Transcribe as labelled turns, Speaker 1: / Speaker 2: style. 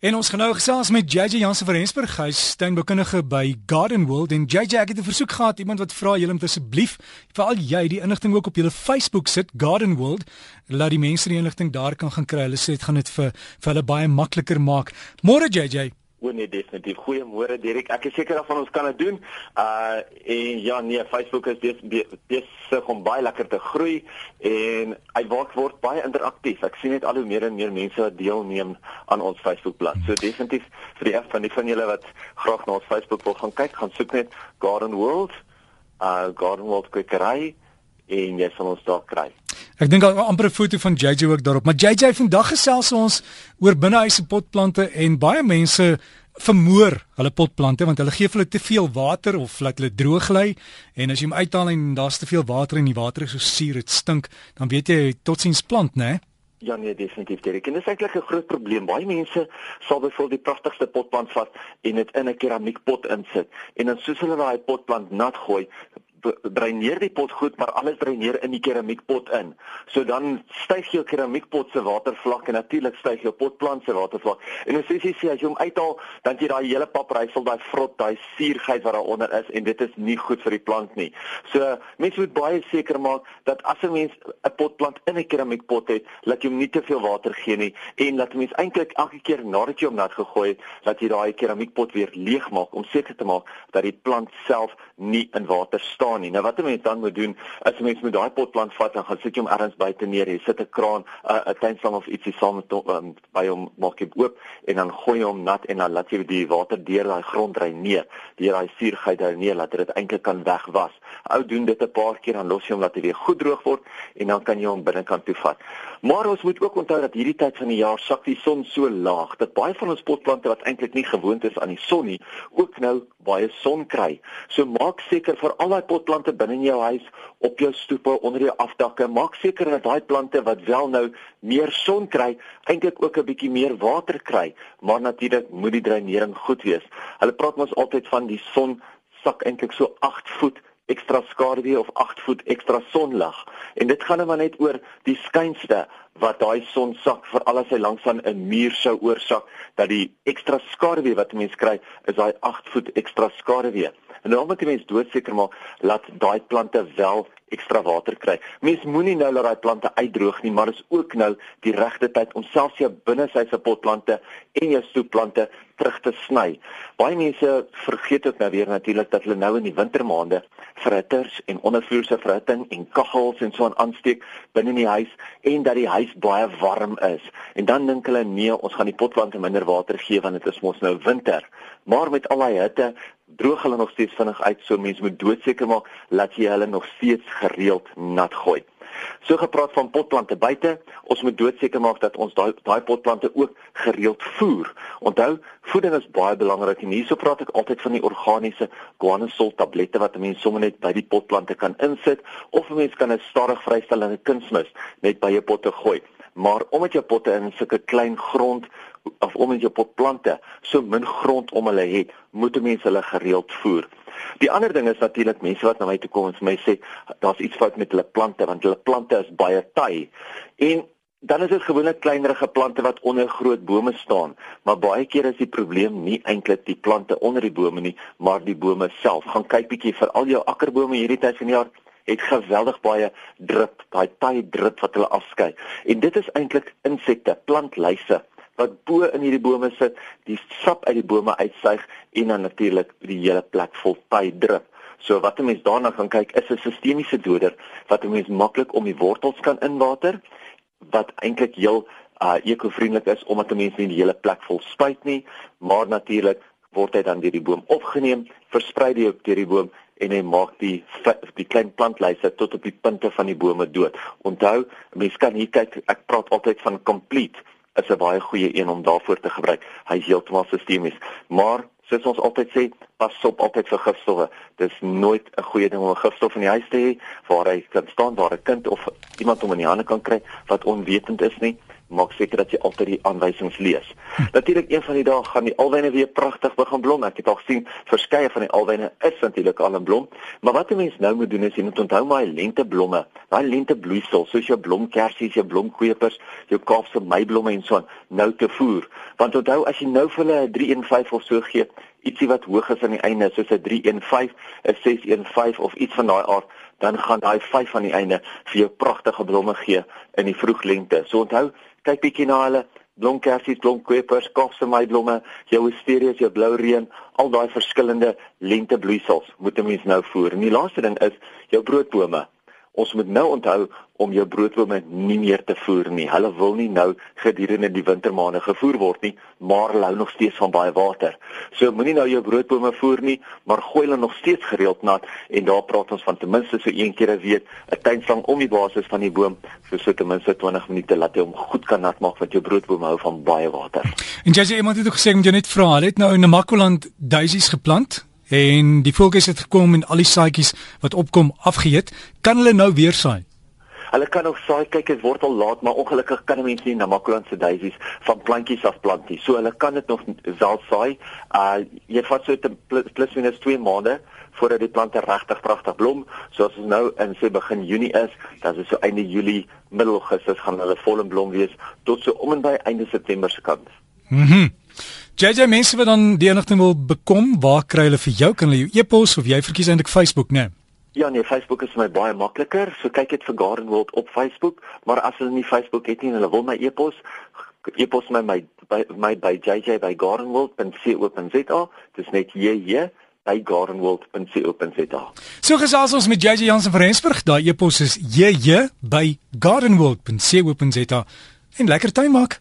Speaker 1: En ons gaan nou gesels met JJ Jansen van Rensburg, hy is tuinbekundige by Garden World en JJ ek het 'n versoek gehad iemand wat vra julle om asseblief veral jy die inligting ook op julle Facebook sit Garden World laat die mense die inligting daar kan gaan kry. Hulle sê dit gaan dit vir vir hulle baie makliker maak. Môre JJ.
Speaker 2: O nee, definitief. Goeiemôre Dirk. Ek is seker daarvan ons kan dit doen. Uh en ja, nee, Facebook is besig om baie lekker te groei en hy word word baie interaktief. Ek sien net al hoe meer en meer mense wat deelneem aan ons Facebookblad. So definitief vir die van die van julle wat graag na ons Facebook wil gaan kyk, gaan soek net Garden World, uh Garden World kwekery en jy sal ons daar kry.
Speaker 1: Ek dink amper 'n foto van JJ ook daarop, maar JJ vandag gesels ons oor binnehuise potplante en baie mense vermoor hulle potplante want hulle gee hulle te veel water of laat hulle droog lê en as jy hom uithaal en daar's te veel water en die water is so suur dit stink, dan weet jy totsiens plant, né?
Speaker 2: Ja nee, definitief Derek. En dis eintlik 'n groot probleem. Baie mense sal byvoorbeeld die pragtigste potplant vat en dit in 'n keramiekpot insit en dan soos hulle daai potplant nat gooi, dreineer die pot goed, maar alles dreineer in die keramiekpot in. So dan styg jou keramiekpot se watervlak en natuurlik styg jou potplant se watervlak. En as jy sê as jy hom uithaal, dan jy daai hele paprysel, daai vrot, daai suurheid wat daaronder is en dit is nie goed vir die plant nie. So mense moet baie seker maak dat as 'n mens 'n potplant in 'n keramiekpot het, laat jy hom nie te veel water gee nie en laat mens eintlik elke keer nadat jy hom nat gegooi het, laat jy daai keramiekpot weer leeg maak om seker te maak dat die plant self nie in water staan staan nie. Nou wat 'n mens dan moet doen, is 'n mens moet daai potplant vat en gaan sit hom ergens buite neer. Jy sit 'n kraan, 'n tuinslang of ietsie saam met um, by hom maak jy oop en dan gooi hom nat en dan laat jy die water deur daai grond ry neer. Deur daai suurheid daar neer laat dit eintlik kan wegwas. Ou doen dit 'n paar keer dan los jy hom laat hy weer goed droog word en dan kan jy hom binnekant toe vat. Maar ons moet ook onthou dat hierdie tyd van die jaar sak die son so laag dat baie van ons potplante wat eintlik nie gewoond is aan die son nie, ook nou baie son kry. So maak seker vir al daai potplante binne in jou huis, op jou stoepe, onder jou afdakke, maak seker dat daai plante wat wel nou meer son kry, eintlik ook 'n bietjie meer water kry, maar natuurlik moet die dreinering goed wees. Hulle praat mos altyd van die son sak eintlik so 8 voet ekstra skaduwee of 8 voet ekstra sonlig. En dit gaan nou net oor die skynste wat daai son sak vir al as hy langs aan 'n muur sou oorsak dat die ekstra skaduwee wat 'n mens kry is daai 8 voet ekstra skaduwee. En dan moet jy mens doodseker maak laat daai plante wel ekstra water kry. Mens moenie nou laat daai plante uitdroog nie, maar is ook nou die regte tyd om selfs jou binnesyse potplante en jou stoepplante terug te sny. Baie mense vergeet ook nou weer natuurlik dat hulle nou in die wintermaande verhitters en ondervloerse verhitting en kaggels en so aan aansteek binne in die huis en dat die huis baie warm is. En dan dink hulle nee, ons gaan die potplante minder water gee want dit is mos nou winter. Maar met al daai hitte droog hulle nog steeds vinnig uit, so mense moet doodseker maak dat jy hulle nog steeds gereeld nat gooi. So gepraat van potplante buite, ons moet doodseker maak dat ons daai daai potplante ook gereeld voer. Onthou, voeding is baie belangrik en hierso praat ek altyd van die organiese guanosol tablette wat 'n mens sommer net by die potplante kan insit of 'n mens kan 'n stadig vrystellende kunsmis net by jou potte gooi. Maar omdat jou potte in sulke klein grond of omdat jou potplante so min grond om hulle het, moet mense hulle gereeld voer. Die ander ding is natuurlik mense wat na my toe kom en vir my sê daar's iets fout met hulle plante want hulle plante is baie taai. En dan is dit gewoonlik kleinerige plante wat onder groot bome staan, maar baie keer is die probleem nie eintlik die plante onder die bome nie, maar die bome self. Gaan kyk bietjie vir al jou akkerbome hierdie tyd van die jaar het geweldig baie drup, daai taai drup wat hulle afskei. En dit is eintlik insekte, plantluise wat bo in hierdie bome sit, die sap uit die bome uitsuig en dan natuurlik die hele plek vol py drup. So wat 'n mens daarna gaan kyk is 'n sistemiese doder wat 'n mens maklik om die wortels kan inwater wat eintlik heel uh ekovriendelik is omdat 'n mens nie die hele plek vol spuit nie, maar natuurlik word hy dan deur die boom opgeneem, versprei hy op deur die boom en hy maak die die klein plantlyse tot op die punte van die bome dood. Onthou, mense kan hier kyk, ek praat altyd van complete is 'n baie goeie een om daarvoor te gebruik. Hy is heeltemal sistemies, maar soos ons altyd sê, pas op altyd vir gifstowwe. Dis nooit 'n goeie ding om 'n gifstof in die huis te hê waar hy kan staan waar 'n kind of iemand hom in die hande kan kry wat onwetend is nie. Maak seker dat jy altyd die aanwysings lees. Natuurlik een van die dae gaan die alwyne weer pragtig begin blom. Ek het al gesien verskeie van die alwyne is natuurlik al in blom, maar wat 'n mens nou moet doen is jy moet onthou my lenteblomme, daai lentebloeisel soos jou blomkersies, jou blomkwepers, jou Kaapse meiblomme en so aan nou te voer. Want onthou as jy nou vir hulle 'n 315 of so gee, ietsie wat hoog is aan die einde soos 'n 315, 'n 615 of iets van daai aard, dan gaan daai 5 aan die einde vir jou pragtige blomme gee in die vroeglente. So onthou, kyk bietjie na hulle blomkersies, blomkwepers, Kaapse meiblomme, jou wisterias, jou blou reën, al daai verskillende lentebloeisels moet 'n mens nou voer. En die laaste ding is jou broodbome. Ons moet nou onthou om jou broodbome nie meer te voer nie. Hulle wil nie nou gedurende die wintermaande gevoer word nie, maar hulle hou nog steeds van baie water. So moenie nou jou broodbome voer nie, maar gooi hulle nog steeds gereeld nat en daar praat ons van ten minste so een keer 'n week 'n tuinslang om die basis van die boom vir so ten minste 20 minute laat hy hom goed kan nat maak want jou broodbome hou van baie water.
Speaker 1: En jy sê iemand het ook gesê moet jy net vra, hulle het nou in Namakoland daisies geplant en die voeltjies het gekom en al die saaitjies wat opkom afgeëet, kan hulle nou weer saai?
Speaker 2: Hulle kan nog saai kyk dit word al laat maar ongelukkig kan mense nie na Makland se daisies van plantjies af plant nie. So hulle kan dit nog wel saai. Uh jy vat so plus, plus minus 2 maande voordat die plante regtig pragtig blom. So as ons nou in sê begin Junie is, dan is so einde Julie, middel Augustus gaan hulle vol in blom wees tot so om en by einde September se kant.
Speaker 1: Mhm. Mm JJ mense wat dan die enigting wil bekom, waar kry hulle vir jou? Kan hulle jou e-pos of jy verkies eintlik Facebook, né? Nee?
Speaker 2: Ja nee, Facebook is vir my baie makliker. So kyk dit vir Garden World op Facebook, maar as hulle nie Facebook het nie en hulle wil my e-pos, e-pos my my by my by JJ by gardenworld.co.za. Dis net JJ by gardenworld.co.za.
Speaker 1: So gesels ons met JJ Jansen van Rensburg. Daai e-pos is JJ by gardenworld.co.za. En lekker tuin maak.